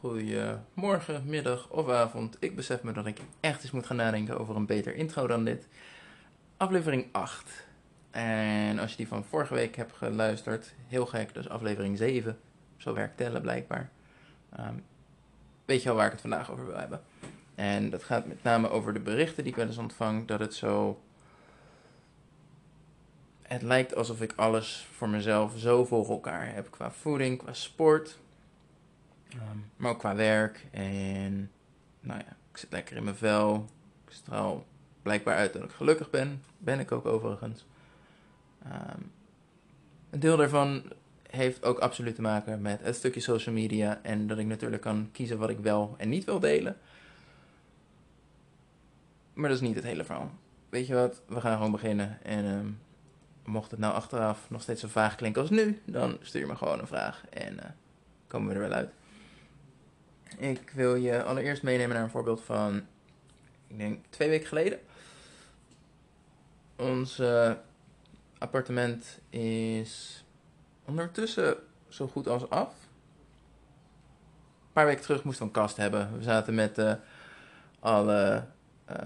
goedemorgen, middag of avond. Ik besef me dat ik echt eens moet gaan nadenken over een beter intro dan dit. Aflevering 8. En als je die van vorige week hebt geluisterd, heel gek, dus aflevering 7. Zo werkt tellen blijkbaar. Ehm, weet je al waar ik het vandaag over wil hebben. En dat gaat met name over de berichten die ik wel eens ontvang, dat het zo... Het lijkt alsof ik alles voor mezelf zo voor elkaar heb. Qua voeding, qua sport, Ehm, maar ook qua werk. En nou ja, ik zit lekker in mijn vel. Ik straal blijkbaar uit dat ik gelukkig ben. Ben ik ook overigens. Ehm, een deel daarvan heeft ook absoluut te maken met het stukje social media. En dat ik natuurlijk kan kiezen wat ik wel en niet wil delen. Maar dat is niet het hele verhaal. Weet je wat, we gaan gewoon beginnen. En um, mocht het nou achteraf nog steeds zo vaag klinken als nu, dan stuur me gewoon een vraag en uh, komen we er wel uit. Ik wil je allereerst meenemen naar een voorbeeld van, ik denk twee weken geleden. Ons appartement is ondertussen zo goed als af. Een paar weken terug moesten we een kast hebben. We zaten met uh, alle uh,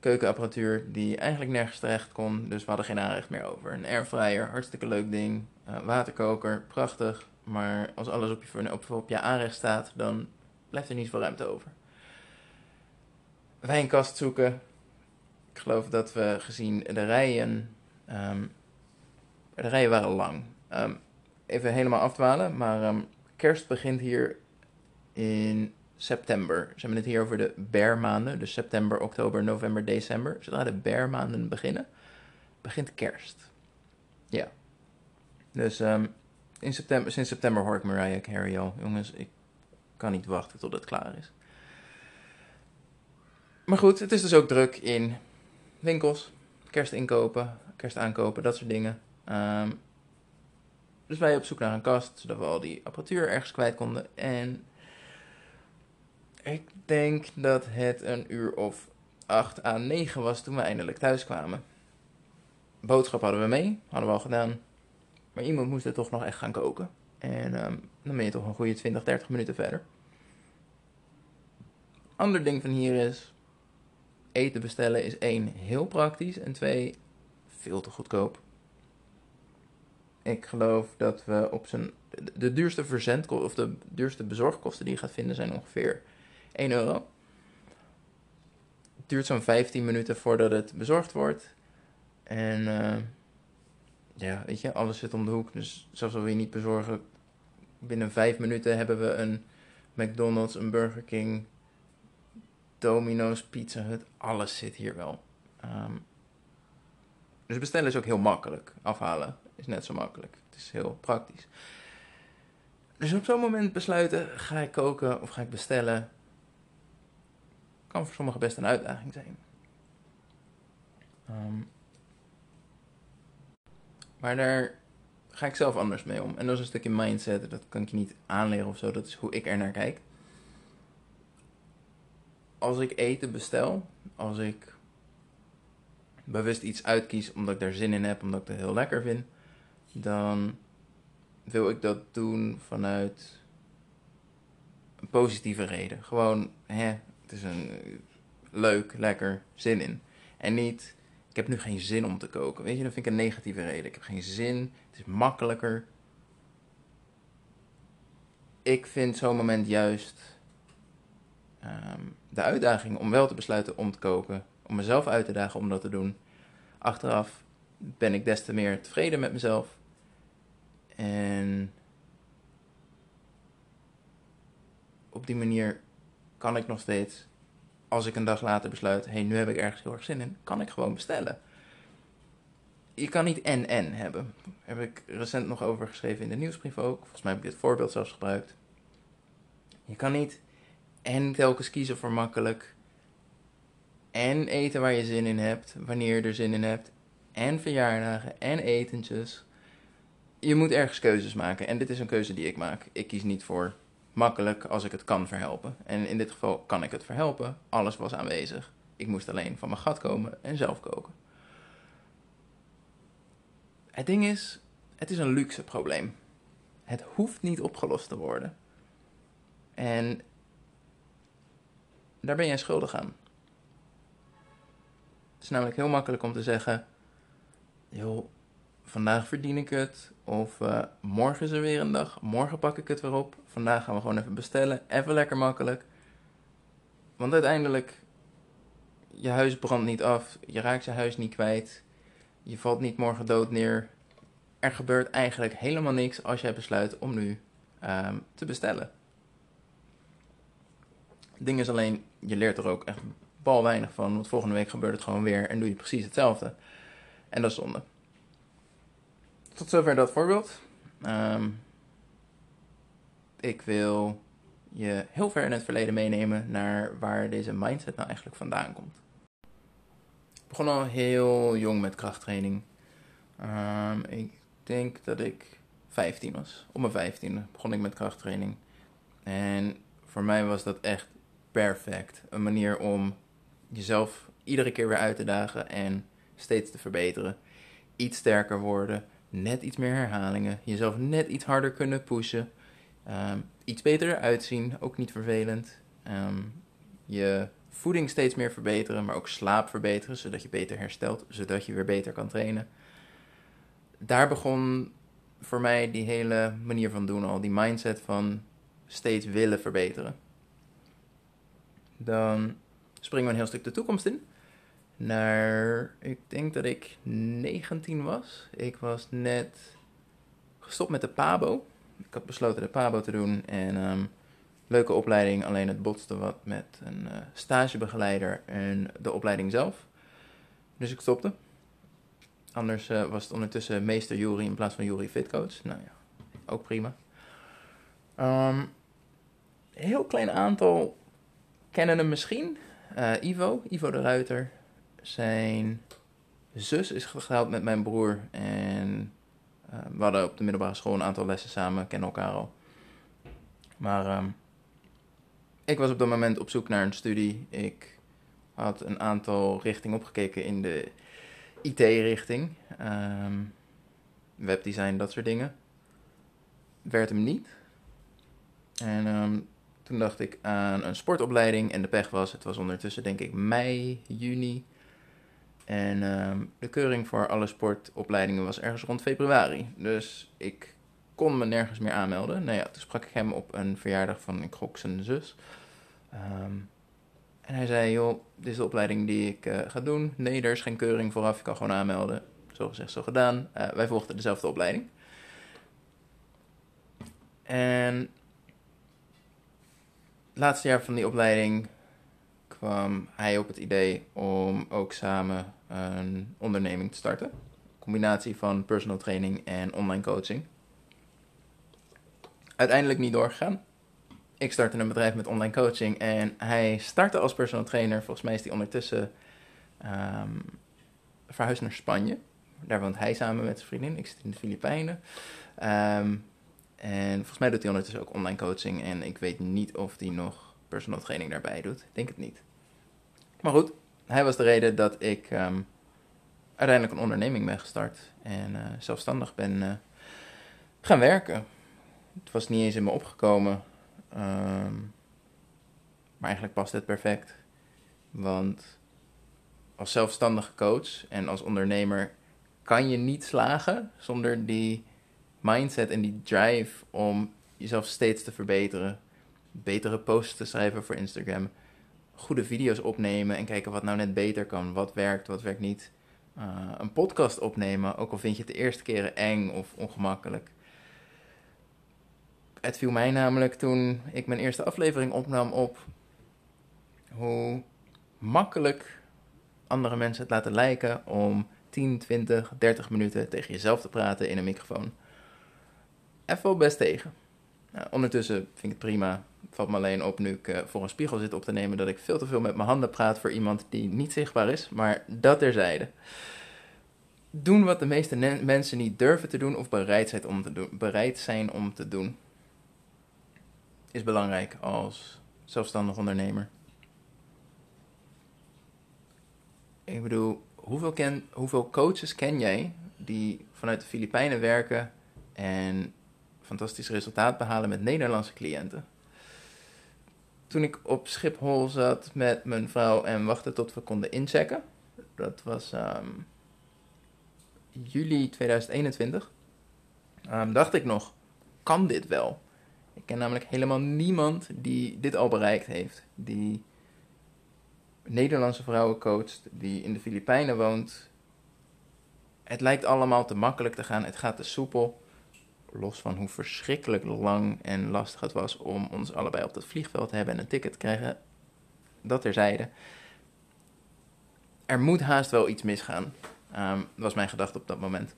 keukenapparatuur die eigenlijk nergens terecht kon. Dus we hadden geen aanrecht meer over. Een airfryer, hartstikke leuk ding. Uh, waterkoker, prachtig. Maar als alles op je, op, op je aanrecht staat, dan blijft er niet veel ruimte over. Wij een kast zoeken. Ik geloof dat we gezien de rijen. Um, de rijen waren lang. Um, even helemaal afdwalen, maar um, kerst begint hier in september. Ze hebben het hier over de bearmaanden. Dus september, oktober, november, december. Zodra de bearmaanden beginnen, begint kerst. Ja. Dus in september, sinds september hoor ik Mariah Carey al. Jongens, ik kan niet wachten tot het klaar is. Maar goed, het is dus ook druk in winkels, kerstinkopen, kerstaankopen, dat soort dingen. Um, dus wij op zoek naar een kast, zodat we al die apparatuur ergens kwijt konden. En ik denk dat het een uur of 8 à 9 was toen we eindelijk thuis kwamen. Boodschap hadden we mee, hadden we al gedaan. Maar iemand moest er toch nog echt gaan koken. En um, dan ben je toch een goede 20, 30 minuten verder. Ander ding van hier is, eten bestellen is één, heel praktisch. En twee, veel te goedkoop. Ik geloof dat we op zijn, de duurste verzendkosten, of de duurste bezorgkosten die je gaat vinden zijn ongeveer 1 euro. Het duurt zo'n 15 minuten voordat het bezorgd wordt. En uh, ja, weet je, alles zit om de hoek. Dus zelfs al wil je niet bezorgen, binnen 5 minuten hebben we een McDonald's, een Burger King, Domino's, Pizza Hut, alles zit hier wel. Um, dus bestellen is ook heel makkelijk. Afhalen is net zo makkelijk. Het is heel praktisch. Dus op zo'n moment besluiten, ga ik koken of ga ik bestellen? Kan voor sommigen best een uitdaging zijn. Um, maar daar ga ik zelf anders mee om. En dat is een stukje mindset, dat kan ik je niet aanleren of zo. Dat is hoe ik er naar kijk. Als ik eten bestel, als ik bewust iets uitkies omdat ik daar zin in heb, omdat ik het heel lekker vind, dan wil ik dat doen vanuit een positieve reden. Gewoon, hè, het is een leuk, lekker, zin in. En niet, ik heb nu geen zin om te koken. Weet je, dat vind ik een negatieve reden. Ik heb geen zin, het is makkelijker. Ik vind zo'n moment juist um, de uitdaging om wel te besluiten om te koken. Om mezelf uit te dagen om dat te doen. Achteraf ben ik des te meer tevreden met mezelf. En op die manier kan ik nog steeds, als ik een dag later besluit, hé, hey, nu heb ik ergens heel erg zin in, kan ik gewoon bestellen. Je kan niet en-en hebben. Daar heb ik recent nog over geschreven in de nieuwsbrief ook. Volgens mij heb ik dit voorbeeld zelfs gebruikt. Je kan niet en telkens kiezen voor makkelijk. En eten waar je zin in hebt, wanneer je er zin in hebt. En verjaardagen en etentjes. Je moet ergens keuzes maken. En dit is een keuze die ik maak. Ik kies niet voor makkelijk als ik het kan verhelpen. En in dit geval kan ik het verhelpen. Alles was aanwezig. Ik moest alleen van mijn gat komen en zelf koken. Het ding is, het is een luxe probleem. Het hoeft niet opgelost te worden. En daar ben jij schuldig aan. Het is namelijk heel makkelijk om te zeggen: joh, vandaag verdien ik het. Of uh, morgen is er weer een dag. Morgen pak ik het weer op. Vandaag gaan we gewoon even bestellen. Even lekker makkelijk. Want uiteindelijk, je huis brandt niet af. Je raakt je huis niet kwijt. Je valt niet morgen dood neer. Er gebeurt eigenlijk helemaal niks als jij besluit om nu um, te bestellen. Het ding is alleen, je leert er ook echt bal weinig van. Want volgende week gebeurt het gewoon weer en doe je precies hetzelfde. En dat is zonde. Tot zover dat voorbeeld. Um, ik wil je heel ver in het verleden meenemen naar waar deze mindset nou eigenlijk vandaan komt. Ik begon al heel jong met krachttraining. Um, ik denk dat ik 15 was. Op mijn 15 begon ik met krachttraining. En voor mij was dat echt perfect. Een manier om jezelf iedere keer weer uit te dagen en steeds te verbeteren. Iets sterker worden, net iets meer herhalingen, jezelf net iets harder kunnen pushen. Um, iets beter eruit zien, ook niet vervelend. Um, je voeding steeds meer verbeteren, maar ook slaap verbeteren, zodat je beter herstelt, zodat je weer beter kan trainen. Daar begon voor mij die hele manier van doen al, die mindset van steeds willen verbeteren. Dan springen we een heel stuk de toekomst in. Naar, ik denk dat ik 19 was. Ik was net gestopt met de PABO. Ik had besloten de PABO te doen en um, leuke opleiding. Alleen het botste wat met een uh, stagebegeleider en de opleiding zelf. Dus ik stopte. Anders uh, was het ondertussen meester Jury in plaats van Jury Fitcoach. Nou ja, ook prima. Um, heel klein aantal kennen hem misschien. Uh, Ivo, Ivo de Ruiter. Zijn zus is getrouwd met mijn broer. En uh, we hadden op de middelbare school een aantal lessen samen, kennen elkaar al. Maar um, ik was op dat moment op zoek naar een studie. Ik had een aantal richtingen opgekeken in de IT-richting. Um, webdesign, dat soort dingen. Werd hem niet. En um, toen dacht ik aan een sportopleiding en de pech was, het was ondertussen denk ik mei, juni. En um, de keuring voor alle sportopleidingen was ergens rond februari. Dus ik kon me nergens meer aanmelden. Nou ja, toen sprak ik hem op een verjaardag van, ik gok zijn zus. Um, en hij zei, joh, dit is de opleiding die ik uh, ga doen. Nee, er is geen keuring vooraf, je kan gewoon aanmelden. Zo gezegd, zo gedaan. Uh, wij volgden dezelfde opleiding. En laatste jaar van die opleiding kwam hij op het idee om ook samen een onderneming te starten. Een combinatie van personal training en online coaching. Uiteindelijk niet doorgegaan. Ik startte een bedrijf met online coaching en hij startte als personal trainer. Volgens mij is hij ondertussen um, verhuisd naar Spanje. Daar woont hij samen met zijn vriendin. Ik zit in de Filipijnen. Um, en volgens mij doet hij ondertussen ook online coaching. En ik weet niet of hij nog personal training daarbij doet. Ik denk het niet. Maar goed, hij was de reden dat ik um, uiteindelijk een onderneming ben gestart. En uh, zelfstandig ben uh, gaan werken. Het was niet eens in me opgekomen. Um, maar eigenlijk past het perfect. Want als zelfstandige coach en als ondernemer kan je niet slagen zonder die mindset en die drive om jezelf steeds te verbeteren. Betere posts te schrijven voor Instagram. Goede video's opnemen en kijken wat nou net beter kan. Wat werkt, wat werkt niet. Uh, een podcast opnemen, ook al vind je het de eerste keren eng of ongemakkelijk. Het viel mij namelijk toen ik mijn eerste aflevering opnam op hoe makkelijk andere mensen het laten lijken om 10, 20, 30 minuten tegen jezelf te praten in een microfoon even best tegen. Nou, ondertussen vind ik het prima. Valt me alleen op nu ik uh, voor een spiegel zit op te nemen dat ik veel te veel met mijn handen praat voor iemand die niet zichtbaar is. Maar dat terzijde. Doen wat de meeste mensen niet durven te doen of bereid zijn om te doen, bereid zijn om te doen. Is belangrijk als zelfstandig ondernemer. Ik bedoel, hoeveel, hoeveel coaches ken jij die vanuit de Filipijnen werken en fantastisch resultaat behalen met Nederlandse cliënten. toen ik op Schiphol zat met mijn vrouw en wachtte tot we konden inchecken. Dat was ehm, juli 2021. Ehm, dacht ik nog, kan dit wel? Ik ken namelijk helemaal niemand die dit al bereikt heeft. Die Nederlandse vrouwen coacht, die in de Filipijnen woont. Het lijkt allemaal te makkelijk te gaan, het gaat te soepel. Los van hoe verschrikkelijk lang en lastig het was om ons allebei op dat vliegveld te hebben en een ticket te krijgen. Dat terzijde. Er moet haast wel iets misgaan, um, was mijn gedachte op dat moment.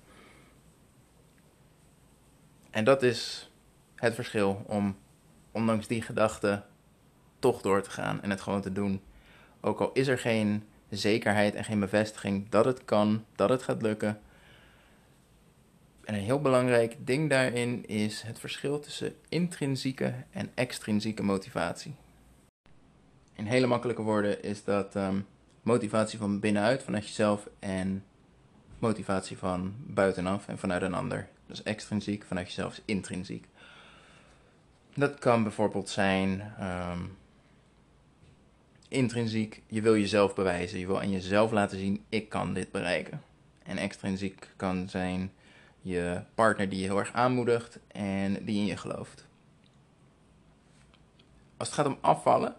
En dat is het verschil om, ondanks die gedachte, toch door te gaan en het gewoon te doen. Ook al is er geen zekerheid en geen bevestiging dat het kan, dat het gaat lukken. En een heel belangrijk ding daarin is het verschil tussen intrinsieke en extrinsieke motivatie. In hele makkelijke woorden is dat um, motivatie van binnenuit, vanuit jezelf, en motivatie van buitenaf en vanuit een ander. Dus extrinsiek, vanuit jezelf is intrinsiek. Dat kan bijvoorbeeld zijn um, intrinsiek, je wil jezelf bewijzen. Je wil aan jezelf laten zien, ik kan dit bereiken. En extrinsiek kan zijn je partner die je heel erg aanmoedigt en die in je gelooft. Als het gaat om afvallen,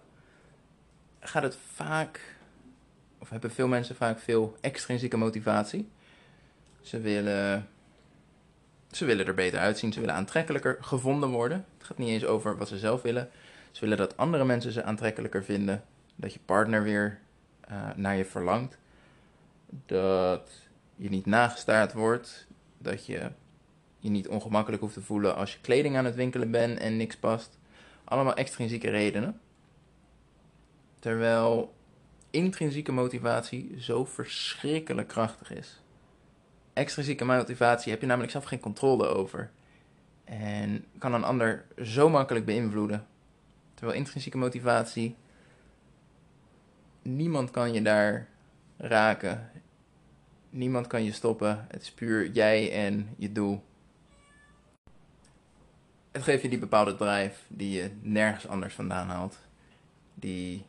gaat het vaak, of hebben veel mensen vaak veel extrinsieke motivatie. Ze willen, ze willen er beter uitzien, ze willen aantrekkelijker gevonden worden. Het gaat niet eens over wat ze zelf willen. Ze willen dat andere mensen ze aantrekkelijker vinden dat je partner weer uh, naar je verlangt. Dat je niet nagestaard wordt. Dat je je niet ongemakkelijk hoeft te voelen als je kleding aan het winkelen bent en niks past. Allemaal extrinsieke redenen. Terwijl intrinsieke motivatie zo verschrikkelijk krachtig is. Extrinsieke motivatie heb je namelijk zelf geen controle over. En kan een ander zo makkelijk beïnvloeden. Terwijl intrinsieke motivatie niemand kan je daar raken. Niemand kan je stoppen. Het is puur jij en je doel. Het geeft je die bepaalde drive die je nergens anders vandaan haalt. Die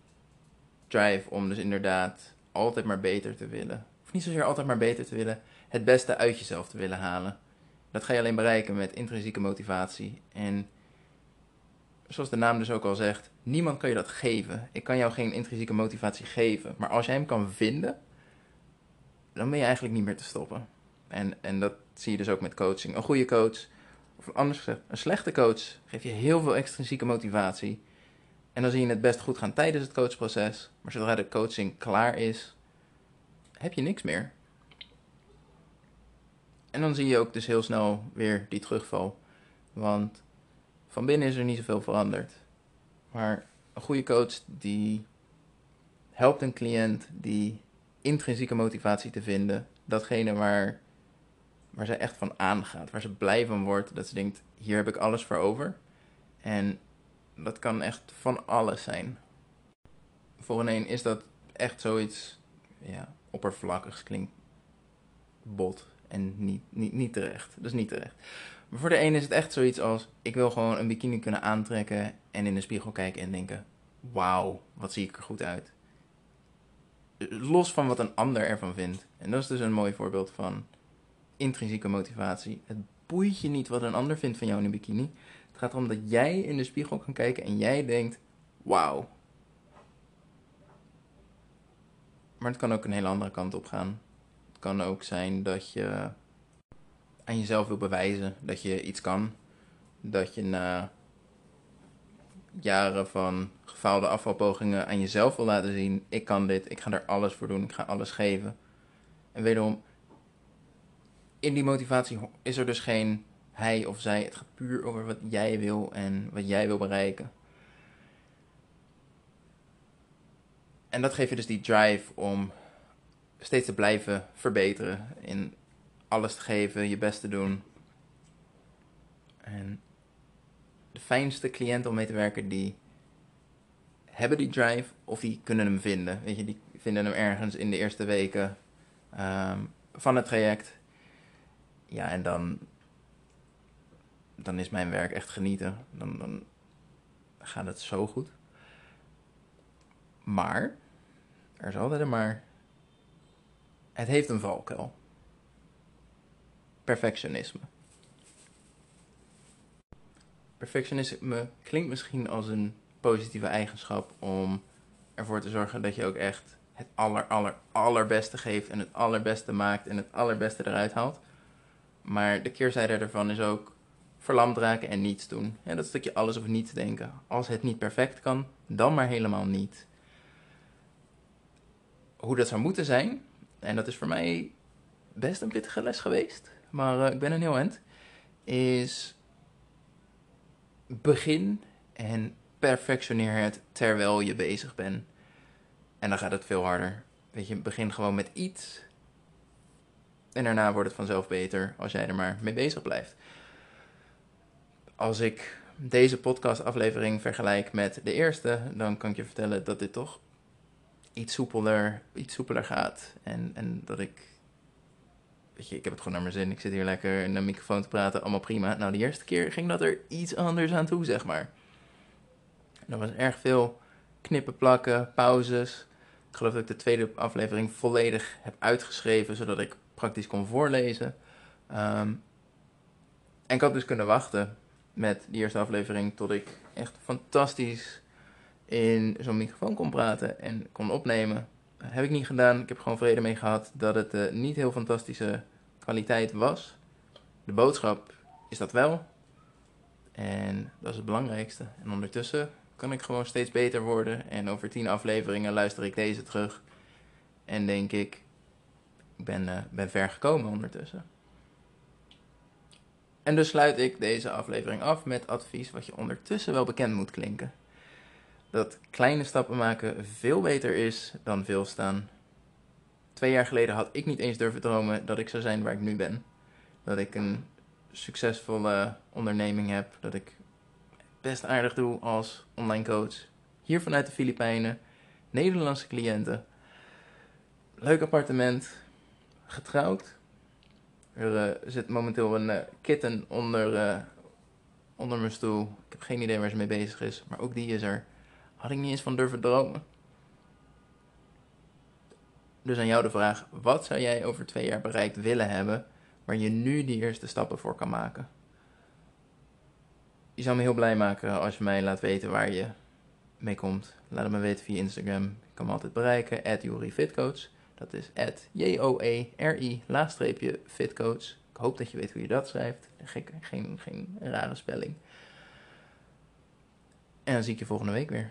drive om dus inderdaad altijd maar beter te willen. Of niet zozeer altijd maar beter te willen, het beste uit jezelf te willen halen. Dat ga je alleen bereiken met intrinsieke motivatie. En zoals de naam dus ook al zegt, niemand kan je dat geven. Ik kan jou geen intrinsieke motivatie geven. Maar als jij hem kan vinden, dan ben je eigenlijk niet meer te stoppen. En, en dat zie je dus ook met coaching. Een goede coach, of anders gezegd, een slechte coach, geeft je heel veel extrinsieke motivatie. En dan zie je het best goed gaan tijdens het coachproces. Maar zodra de coaching klaar is, heb je niks meer. En dan zie je ook dus heel snel weer die terugval. Want van binnen is er niet zoveel veranderd. Maar een goede coach die helpt een cliënt die intrinsieke motivatie te vinden. Datgene waar, waar ze echt van aangaat, waar ze blij van wordt. Dat ze denkt, hier heb ik alles voor over. En dat kan echt van alles zijn. Voor een een is dat echt zoiets ja, oppervlakkigs, klinkt bot en niet, niet, niet terecht. Is niet terecht. Maar voor de een is het echt zoiets als: ik wil gewoon een bikini kunnen aantrekken en in de spiegel kijken en denken: wauw, wat zie ik er goed uit. Los van wat een ander ervan vindt. En dat is dus een mooi voorbeeld van intrinsieke motivatie. Het boeit je niet wat een ander vindt van jou in een bikini. Het gaat erom dat jij in de spiegel kan kijken en jij denkt: wauw. Maar het kan ook een hele andere kant op gaan. Het kan ook zijn dat je aan jezelf wil bewijzen dat je iets kan. Dat je na jaren van gefaalde afvalpogingen aan jezelf wil laten zien: ik kan dit, ik ga er alles voor doen, ik ga alles geven. En wederom, in die motivatie is er dus geen hij of zij. Het gaat puur over wat jij wil en wat jij wil bereiken. En dat geeft je dus die drive om steeds te blijven verbeteren in alles te geven, je best te doen. En de fijnste cliënten om mee te werken, die hebben die drive of die kunnen hem vinden. Weet je, die vinden hem ergens in de eerste weken um, van het traject. Ja, en dan, dan is mijn werk echt genieten. Dan, dan gaat het zo goed. Maar, er is altijd een maar, het heeft een valkuil. Perfectionisme. Perfectionisme klinkt misschien als een positieve eigenschap om ervoor te zorgen dat je ook echt het aller, aller, allerbeste geeft en het allerbeste maakt en het allerbeste eruit haalt. Maar de keerzijde ervan is ook verlamd raken en niets doen. Ja, dat stukje alles of niets denken. Als het niet perfect kan, dan maar helemaal niet. Hoe dat zou moeten zijn, en dat is voor mij best een pittige les geweest, maar uh, ik ben een heel eind, is begin en perfectioneer het terwijl je bezig bent. En dan gaat het veel harder. Weet je, begin gewoon met iets. En daarna wordt het vanzelf beter als jij er maar mee bezig blijft. Als ik deze podcastaflevering vergelijk met de eerste, dan kan ik je vertellen dat dit toch iets soepeler, iets soepeler gaat. En, en dat ik. Ik heb het gewoon naar mijn zin. Ik zit hier lekker in de microfoon te praten, allemaal prima. Nou, de eerste keer ging dat er iets anders aan toe, zeg maar. Er was erg veel knippen, plakken, pauzes. Ik geloof dat ik de tweede aflevering volledig heb uitgeschreven, zodat ik praktisch kon voorlezen. Um, en ik had dus kunnen wachten met die eerste aflevering tot ik echt fantastisch in zo'n microfoon kon praten en kon opnemen. Heb ik niet gedaan. Ik heb gewoon vrede mee gehad dat het uh, niet heel fantastische kwaliteit was. De boodschap is dat wel. En dat is het belangrijkste. En ondertussen kan ik gewoon steeds beter worden. En over tien afleveringen luister ik deze terug. En denk ik, ik ben, uh, ben ver gekomen ondertussen. En dus sluit ik deze aflevering af met advies wat je ondertussen wel bekend moet klinken. Dat kleine stappen maken veel beter is dan veel staan. Twee jaar geleden had ik niet eens durven dromen dat ik zou zijn waar ik nu ben. Dat ik een succesvolle onderneming heb. Dat ik best aardig doe als online coach. Hier vanuit de Filipijnen. Nederlandse cliënten. Leuk appartement. Getrouwd. Er uh, zit momenteel een uh, kitten onder, uh, onder mijn stoel. Ik heb geen idee waar ze mee bezig is. Maar ook die is er. Had ik niet eens van durven dromen. Dus aan jou de vraag: wat zou jij over twee jaar bereikt willen hebben, waar je nu die eerste stappen voor kan maken? Je zou me heel blij maken als je mij laat weten waar je mee komt. Laat het me weten via Instagram. Je kan me altijd bereiken, at. Dat is at J-O-E-R-I laagstreepje fitcoach. Ik hoop dat je weet hoe je dat schrijft. Geen, geen rare spelling. En dan zie ik je volgende week weer.